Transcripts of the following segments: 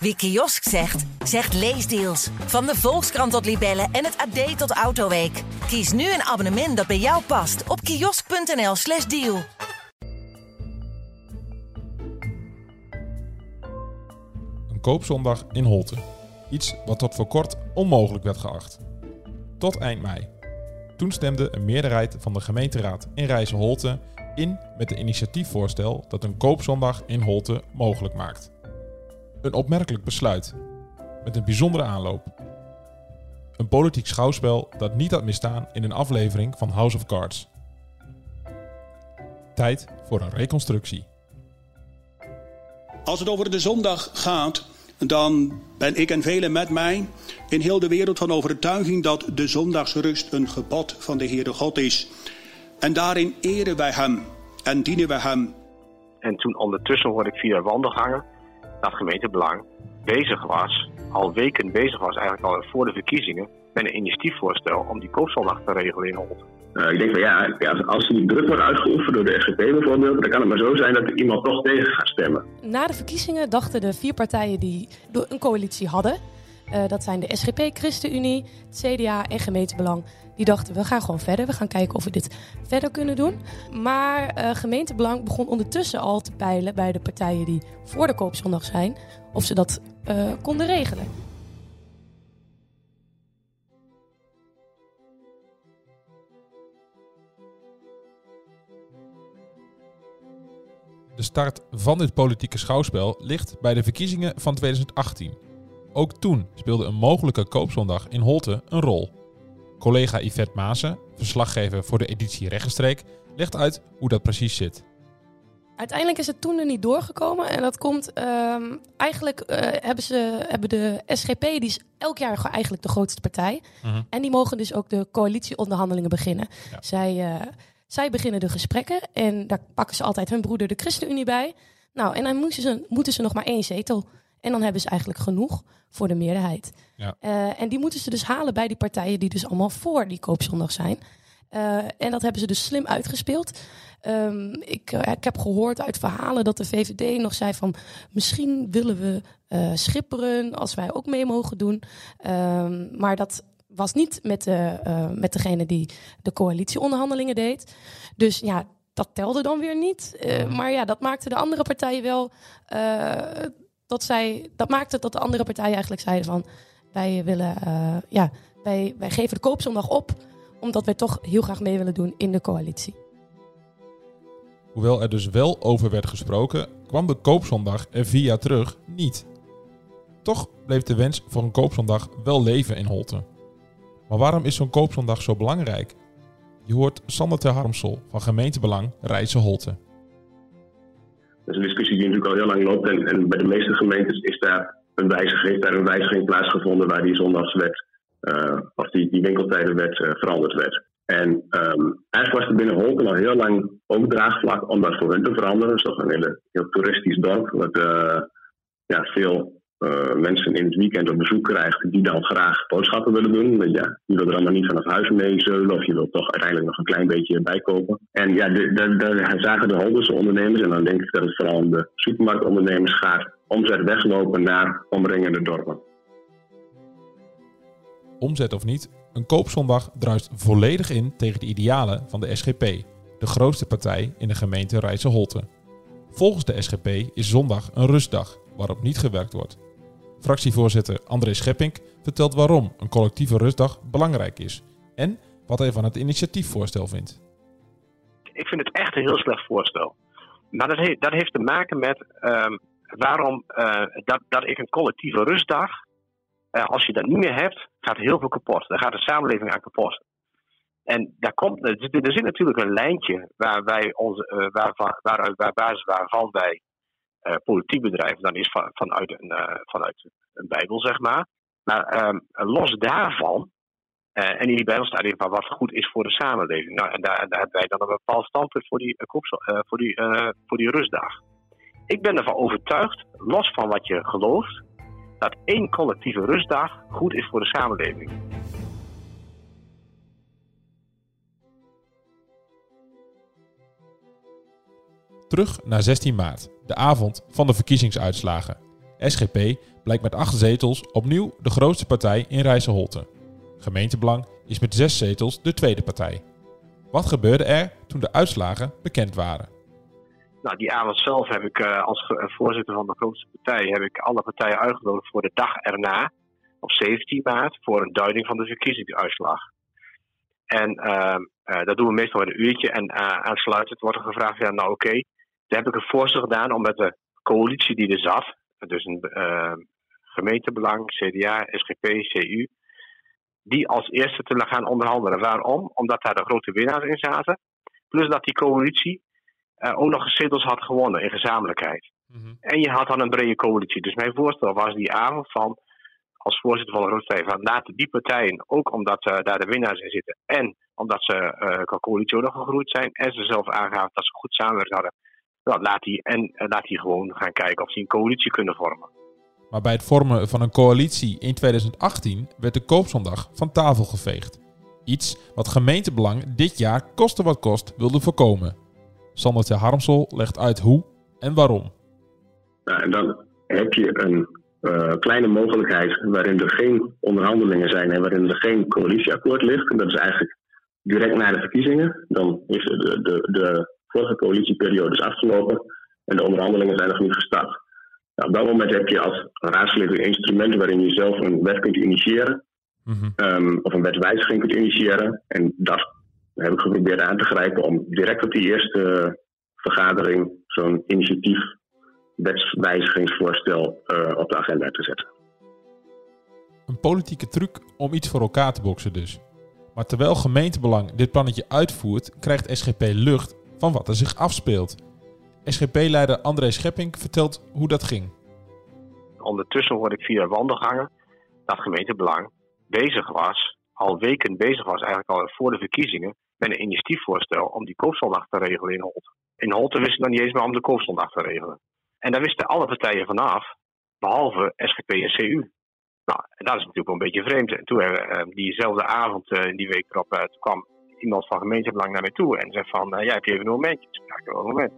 Wie kiosk zegt, zegt leesdeals. Van de Volkskrant tot Libellen en het AD tot Autoweek. Kies nu een abonnement dat bij jou past op kiosk.nl/slash deal. Een koopzondag in Holte. Iets wat tot voor kort onmogelijk werd geacht. Tot eind mei. Toen stemde een meerderheid van de gemeenteraad in Rijssen-Holte in met een initiatiefvoorstel dat een koopzondag in Holte mogelijk maakt. Een opmerkelijk besluit, met een bijzondere aanloop. Een politiek schouwspel dat niet had misstaan in een aflevering van House of Cards. Tijd voor een reconstructie. Als het over de zondag gaat, dan ben ik en velen met mij in heel de wereld van overtuiging dat de zondagsrust een gebod van de Heere God is. En daarin eren wij Hem en dienen wij Hem. En toen ondertussen hoorde ik via wandelgangen dat gemeentebelang bezig was, al weken bezig was, eigenlijk al voor de verkiezingen, met een initiatiefvoorstel om die koopzondag te regelen in Holt. Uh, ik denk van ja, ja, als die druk wordt uitgeoefend door de SGP bijvoorbeeld, dan kan het maar zo zijn dat er iemand toch tegen gaat stemmen. Na de verkiezingen dachten de vier partijen die een coalitie hadden, uh, dat zijn de SGP, ChristenUnie, het CDA en gemeentebelang, die dachten we gaan gewoon verder. We gaan kijken of we dit verder kunnen doen. Maar uh, gemeentebelang begon ondertussen al te peilen bij de partijen die voor de koopzondag zijn, of ze dat uh, konden regelen. De start van dit politieke schouwspel ligt bij de verkiezingen van 2018. Ook toen speelde een mogelijke koopzondag in Holte een rol. Collega Yvette Maassen, verslaggever voor de editie Regenstreek, legt uit hoe dat precies zit. Uiteindelijk is het toen er niet doorgekomen. En dat komt um, eigenlijk uh, hebben, ze, hebben de SGP, die is elk jaar eigenlijk de grootste partij. Mhm. En die mogen dus ook de coalitieonderhandelingen beginnen. Ja. Zij, uh, zij beginnen de gesprekken en daar pakken ze altijd hun broeder de ChristenUnie bij. Nou, en dan moeten ze, moeten ze nog maar één zetel. En dan hebben ze eigenlijk genoeg voor de meerderheid. Ja. Uh, en die moeten ze dus halen bij die partijen die dus allemaal voor die koopzondag zijn. Uh, en dat hebben ze dus slim uitgespeeld. Um, ik, uh, ik, heb gehoord uit verhalen dat de VVD nog zei van misschien willen we schipperen als wij ook mee mogen doen. Um, maar dat was niet met, de, met degene die de coalitieonderhandelingen deed. Dus ja, dat telde dan weer niet. maar ja, dat maakte de andere partijen wel. Dat, zij, dat maakte dat de andere partijen eigenlijk zeiden van wij willen, ja, wij, wij geven de koopzondag op omdat wij toch heel graag mee willen doen in de coalitie. Hoewel er dus wel over werd gesproken, kwam de koopzondag er jaar terug niet. Toch bleef de wens voor een koopzondag wel leven in Holte. Maar waarom is zo'n koopzondag zo belangrijk? Je hoort Sander ter Harmsel van gemeentebelang Rijssen Holte. Dat is een discussie die natuurlijk al heel lang loopt en, bij de meeste gemeentes is daar een wijziging, heeft daar een wijziging plaatsgevonden waar die zondagswet uh, of die, winkeltijdenwet uh, veranderd werd. En um, eigenlijk was er binnen Holten al heel lang ook draagvlak om dat voor hun te veranderen. Het is toch een hele, heel toeristisch dorp, wat uh, ja, veel mensen in het weekend op bezoek krijgt die dan graag boodschappen willen doen. Maar ja, je wil er allemaal niet vanaf huis mee zeulen of je wilt toch uiteindelijk nog een klein beetje bijkopen. En ja, de, zagen de Holtense ondernemers, en dan denk ik dat het vooral om de supermarktondernemers gaat, omzet weglopen naar omringende dorpen omzet of niet, een koopzondag druist volledig in tegen de idealen van de SGP, de grootste partij in de gemeente Rijsse-Holte. Volgens de SGP is zondag een rustdag waarop niet gewerkt wordt. Fractievoorzitter André Schepping vertelt waarom een collectieve rustdag belangrijk is en wat hij van het initiatiefvoorstel vindt. Ik vind het echt een heel slecht voorstel. Maar dat heeft, dat heeft te maken met um, waarom uh, dat, dat ik een collectieve rustdag uh, als je dat niet meer hebt, gaat heel veel kapot. Dan gaat de samenleving aan kapot. En daar komt, er, zit, natuurlijk een lijntje waar wij onze, uh, waar, waar, waar, waarvan wij politiek bedrijven, dan is van, vanuit, een, vanuit een Bijbel, zeg maar. Maar um, los daarvan, en in die Bijbel staat in van wat goed is voor de samenleving. Nou, en daar, daar hebben wij dan een bepaald standpunt voor die, voor die, voor die rustdag. Ik ben ervan overtuigd, los van wat je gelooft, dat één collectieve rustdag goed is voor de samenleving. Terug naar 16 maart, de avond van de verkiezingsuitslagen. SGP blijkt met acht zetels opnieuw de grootste partij in Rijsselholte. Gemeentebelang is met zes zetels de tweede partij. Wat gebeurde er toen de uitslagen bekend waren? Nou, die avond zelf heb ik uh, als voorzitter van de grootste partij heb ik alle partijen uitgenodigd voor de dag erna, op 17 maart, voor een duiding van de verkiezingsuitslag. En uh, uh, dat doen we meestal in een uurtje. En aansluitend wordt er gevraagd: ja, nou oké, daar heb ik een voorstel gedaan om met de coalitie die er zat, dus een gemeentebelang, CDA, SGP, CU, die als eerste te gaan onderhandelen. Waarom? Omdat daar de grote winnaars in zaten. Plus dat die coalitie uh, ook nog zetels had gewonnen in gezamenlijkheid. Mm-hmm. En je had dan een brede coalitie. Dus mijn voorstel was die avond van, als voorzitter van de Grootste van laten die partijen, ook omdat uh, daar de winnaars in zitten en omdat ze uh, qua coalitie ook nog gegroeid zijn en ze zelf aangaven dat ze goed samenwerkt hadden, nou, laat die, en laat die gewoon gaan kijken of ze een coalitie kunnen vormen. Maar bij het vormen van een coalitie in 2018 werd de koopzondag van tafel geveegd. Iets wat gemeentebelang dit jaar koste wat kost wilde voorkomen. Sander Harmsel legt uit hoe en waarom. Nou, en dan heb je een uh, kleine mogelijkheid waarin er geen onderhandelingen zijn en waarin er geen coalitieakkoord ligt. En dat is eigenlijk direct na de verkiezingen. Dan is de, de, de vorige coalitieperiode is afgelopen en de onderhandelingen zijn nog niet gestart. Nou, op dat moment heb je als raadslid een instrument waarin je zelf een wet kunt initiëren. Mm um, of een wetswijziging kunt initiëren. En dat heb ik geprobeerd aan te grijpen om direct op die eerste vergadering zo'n initiatief wetswijzigingsvoorstel uh, op de agenda te zetten. Een politieke truc om iets voor elkaar te boksen dus. Maar terwijl gemeentebelang dit plannetje uitvoert, krijgt SGP lucht van wat er zich afspeelt. SGP-leider André Schepping vertelt hoe dat ging. Ondertussen hoorde ik via wandelgangen dat gemeentebelang bezig was, al weken bezig was, eigenlijk al voor de verkiezingen, met een initiatiefvoorstel om die koopzondag te regelen in Holt. In Holt wisten dan niet eens meer om de koopzondag te regelen. En daar wisten alle partijen vanaf, behalve SGP en CU. Nou, dat is natuurlijk een beetje vreemd. En toen, uh, diezelfde avond, uh, die week erop, kwam iemand van gemeentebelang naar mij toe en zei van, ja, heb je even een momentje? Ik zei, een moment.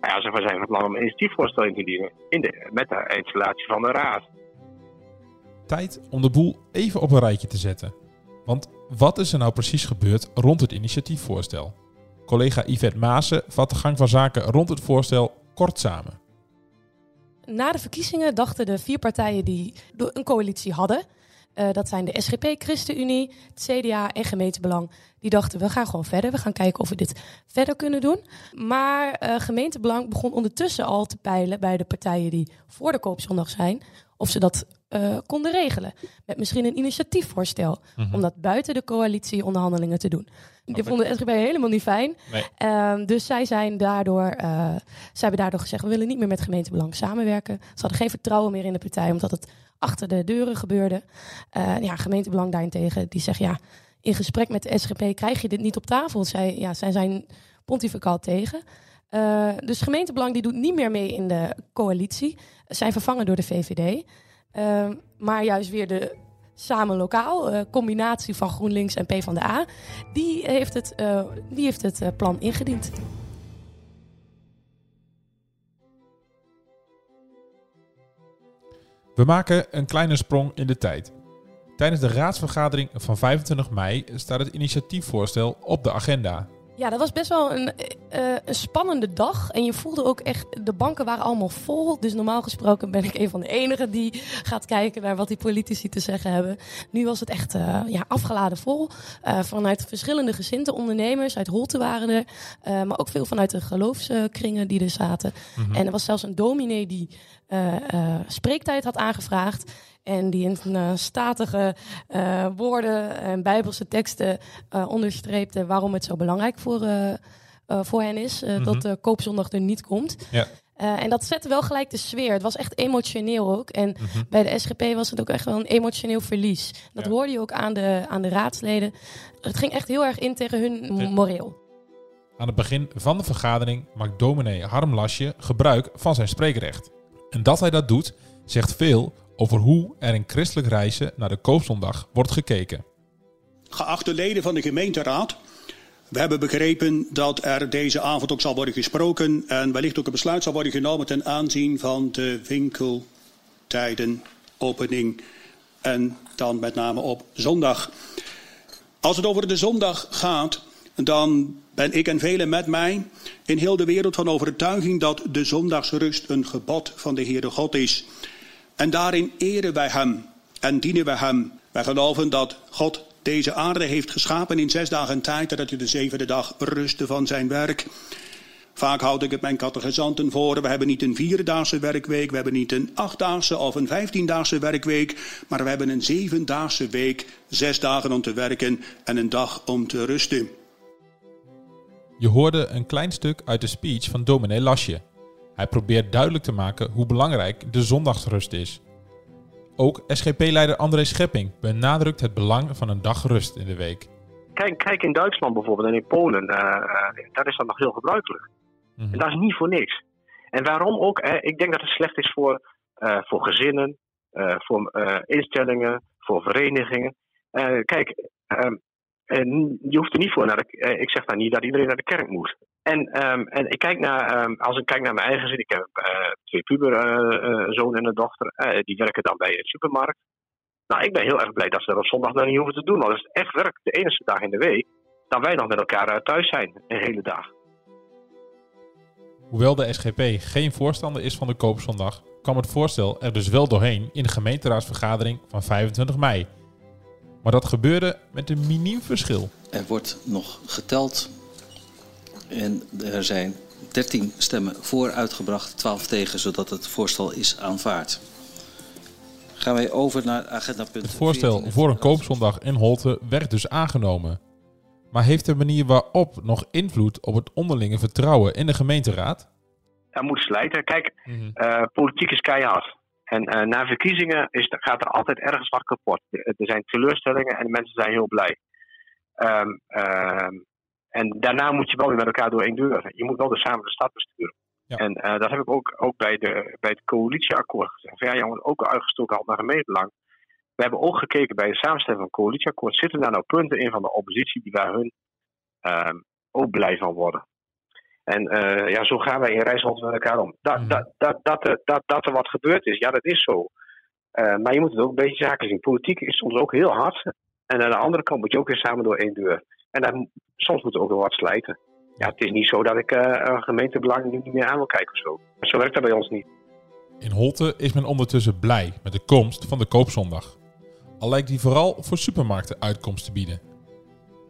Nou ja, ze zijn van plan om een initiatiefvoorstel in te dienen in de, met de installatie van de raad. Tijd om de boel even op een rijtje te zetten. Want wat is er nou precies gebeurd rond het initiatiefvoorstel? Collega Yvette Maassen vat de gang van zaken rond het voorstel kort samen. Na de verkiezingen dachten de vier partijen die een coalitie hadden, uh, dat zijn de SGP, ChristenUnie, het CDA en Gemeentebelang. Die dachten, we gaan gewoon verder. We gaan kijken of we dit verder kunnen doen. Maar uh, Gemeentebelang begon ondertussen al te peilen bij de partijen die voor de koopzondag zijn. Of ze dat uh, konden regelen. Met misschien een initiatiefvoorstel. Mm-hmm. Om dat buiten de coalitieonderhandelingen te doen. Die vonden de SGP helemaal niet fijn. Nee. Uh, dus zij, zijn daardoor, zij hebben daardoor gezegd: we willen niet meer met gemeentebelang samenwerken. Ze hadden geen vertrouwen meer in de partij, omdat het achter de deuren gebeurde. Uh, ja, gemeentebelang daarentegen, die zegt ja, in gesprek met de SGP krijg je dit niet op tafel. Zij, ja, zij zijn pontificaal tegen. Uh, dus gemeentebelang die doet niet meer mee in de coalitie. Zijn vervangen door de VVD. Uh, maar juist weer de samen lokaal, uh, combinatie van GroenLinks en PvdA, die heeft het, die heeft het plan ingediend. We maken een kleine sprong in de tijd. Tijdens de raadsvergadering van 25 mei staat het initiatiefvoorstel op de agenda. Ja, dat was best wel een, uh, een spannende dag. En je voelde ook echt, de banken waren allemaal vol. Dus normaal gesproken ben ik een van de enigen die gaat kijken naar wat die politici te zeggen hebben. Nu was het echt uh, ja, afgeladen vol. Uh, vanuit verschillende gezinte ondernemers. Uit Holte waren er. maar ook veel vanuit de geloofskringen die er zaten. Mm -hmm. En er was zelfs een dominee die spreektijd had aangevraagd. En die in uh, statige uh, woorden en bijbelse teksten uh, onderstreepte waarom het zo belangrijk voor, voor hen is. Mm -hmm. Dat de koopzondag er niet komt. Ja. en dat zette wel gelijk de sfeer. Het was echt emotioneel ook. En mm -hmm. bij de SGP was het ook echt wel een emotioneel verlies. Dat ja. hoorde je ook aan de, aan de raadsleden. Het ging echt heel erg in tegen hun moreel. Aan het begin van de vergadering maakt dominee Harm Lasje gebruik van zijn spreekrecht. En dat hij dat doet, zegt veel over hoe er in christelijk reizen naar de koopzondag wordt gekeken. Geachte leden van de gemeenteraad, we hebben begrepen dat er deze avond ook zal worden gesproken en wellicht ook een besluit zal worden genomen ten aanzien van de winkeltijden opening en dan met name op zondag. Als het over de zondag gaat, dan ben ik en velen met mij in heel de wereld van overtuiging dat de zondagsrust een gebod van de Heere God is. En daarin eren wij Hem en dienen wij Hem. Wij geloven dat God deze aarde heeft geschapen in zes dagen tijd, dat hij de zevende dag rustte van zijn werk. Vaak houd ik het mijn catechisanten voor. We hebben niet een vierdaagse werkweek, we hebben niet een achtdaagse of een vijftiendaagse werkweek, maar we hebben een zevendaagse week, zes dagen om te werken en een dag om te rusten. Je hoorde een klein stuk uit de speech van dominee Lasje. Hij probeert duidelijk te maken hoe belangrijk de zondagsrust is. Ook SGP-leider André Schepping benadrukt het belang van een dag rust in de week. Kijk, kijk in Duitsland bijvoorbeeld en in Polen, uh, uh, daar is dat nog heel gebruikelijk. En dat is niet voor niks. En waarom ook? Hè? Ik denk dat het slecht is voor, uh, voor gezinnen, uh, voor instellingen, voor verenigingen. kijk, je hoeft er niet voor naar de, Ik zeg daar niet dat iedereen naar de kerk moet. En, um, en ik kijk naar, um, als ik kijk naar mijn eigen gezin, ik heb twee puberzoon en een dochter, die werken dan bij de supermarkt. Nou, ik ben heel erg blij dat ze dat op zondag dan niet hoeven te doen. Het is echt werk, de enige dag in de week, dat wij nog met elkaar thuis zijn, een hele dag. Hoewel de SGP geen voorstander is van de koopzondag, kwam het voorstel er dus wel doorheen in de gemeenteraadsvergadering van 25 mei. Maar dat gebeurde met een miniem verschil. Er wordt nog geteld en er zijn 13 stemmen voor uitgebracht, 12 tegen, zodat het voorstel is aanvaard. Gaan wij over naar agenda punt Het voorstel voor een koopzondag in Holte werd dus aangenomen. Maar heeft de manier waarop nog invloed op het onderlinge vertrouwen in de gemeenteraad? Dat moet slijten. Kijk, mm -hmm. uh, politiek is keihard. En uh, na verkiezingen is, gaat er altijd ergens wat kapot. Er zijn teleurstellingen en de mensen zijn heel blij. Um, um, en daarna moet je wel weer met elkaar door één deur. Je moet wel weer samen de stad besturen. Ja. En uh, dat heb ik ook, ook bij, de, bij het coalitieakkoord gezegd. Ja, jongens, ook uitgestoken al naar gemeentelang. We hebben ook gekeken bij de samenstelling van het coalitieakkoord. Zitten daar nou punten in van de oppositie die waar hun uh, ook blij van worden? En uh, ja, zo gaan wij in Rijsland met elkaar om. Dat, mm. dat, dat, dat, dat, dat, er wat gebeurd is, ja, dat is zo. Uh, maar je moet het ook een beetje zaken zien. Politiek is soms ook heel hard. En aan de andere kant moet je ook weer samen door één deur. En dan, soms moet het ook wel wat slijten. Ja, het is niet zo dat ik uh, gemeentebelang niet meer aan wil kijken of zo. Zo werkt dat bij ons niet. In Holte is men ondertussen blij met de komst van de koopzondag. Al lijkt die vooral voor supermarkten uitkomst te bieden.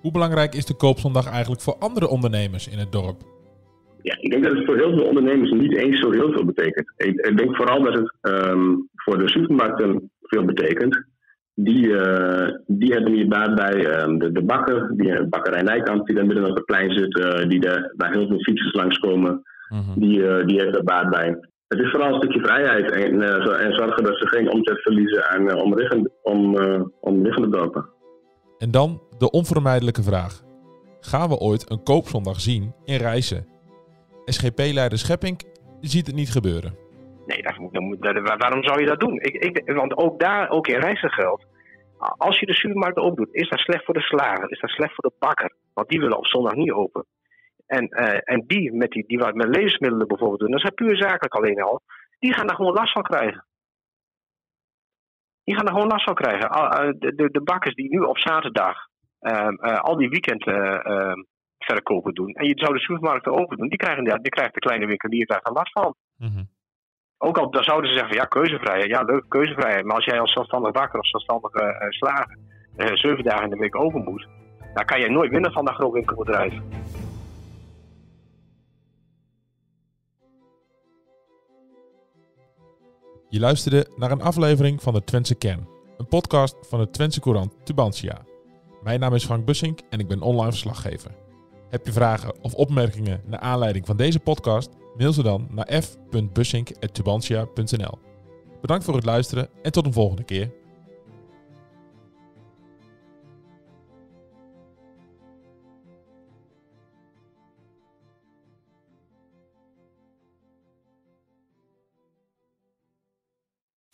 Hoe belangrijk is de koopzondag eigenlijk voor andere ondernemers in het dorp? Ja, ik denk dat het voor heel veel ondernemers niet eens zo heel veel betekent. Ik, ik denk vooral dat het um, voor de supermarkten veel betekent. Die, uh, die hebben hier baat bij um, de, de bakker, die bakkerij Nijkamp, die daar midden op het plein zit, uh, die de, waar heel veel fietsers langskomen, mm-hmm. die, uh, die heeft er baat bij. Het is vooral een stukje vrijheid en, en zorgen dat ze geen omzet verliezen aan omliggende, om, omliggende dorpen. En dan de onvermijdelijke vraag. Gaan we ooit een koopzondag zien in Rijssen? SGP-leider Schepping ziet het niet gebeuren. Nee, dat moet, waarom zou je dat doen? Ik, ik, want ook daar, ook in geldt. Als je de supermarkt opdoet, is dat slecht voor de slager, is dat slecht voor de bakker. Want die willen op zondag niet open. En, uh, en die, met die, die wat met levensmiddelen bijvoorbeeld doen, dat is puur zakelijk alleen al. Die gaan daar gewoon last van krijgen. Die gaan er gewoon last van krijgen. De, de, bakkers die nu op zaterdag uh, uh, al die weekend verkopen doen. En je zou de supermarkten open doen. Die krijgen, die krijgt de kleine winkelier daar last van. Mm-hmm. Ook al dan zouden ze zeggen, ja, keuzevrijheid. Ja, leuk, keuzevrijheid. Maar als jij als zelfstandig bakker of zelfstandige uh, slager uh, zeven dagen in de week open moet, dan kan jij nooit winnen van dat grootwinkelbedrijf. Je luisterde naar een aflevering van de Twentse Kern, een podcast van de Twentse Courant Tubantia. Mijn naam is Frank Bussink en ik ben online verslaggever. Heb je vragen of opmerkingen naar aanleiding van deze podcast? Mail ze dan naar f.bussink.tubantia.nl. Bedankt voor het luisteren en tot een volgende keer.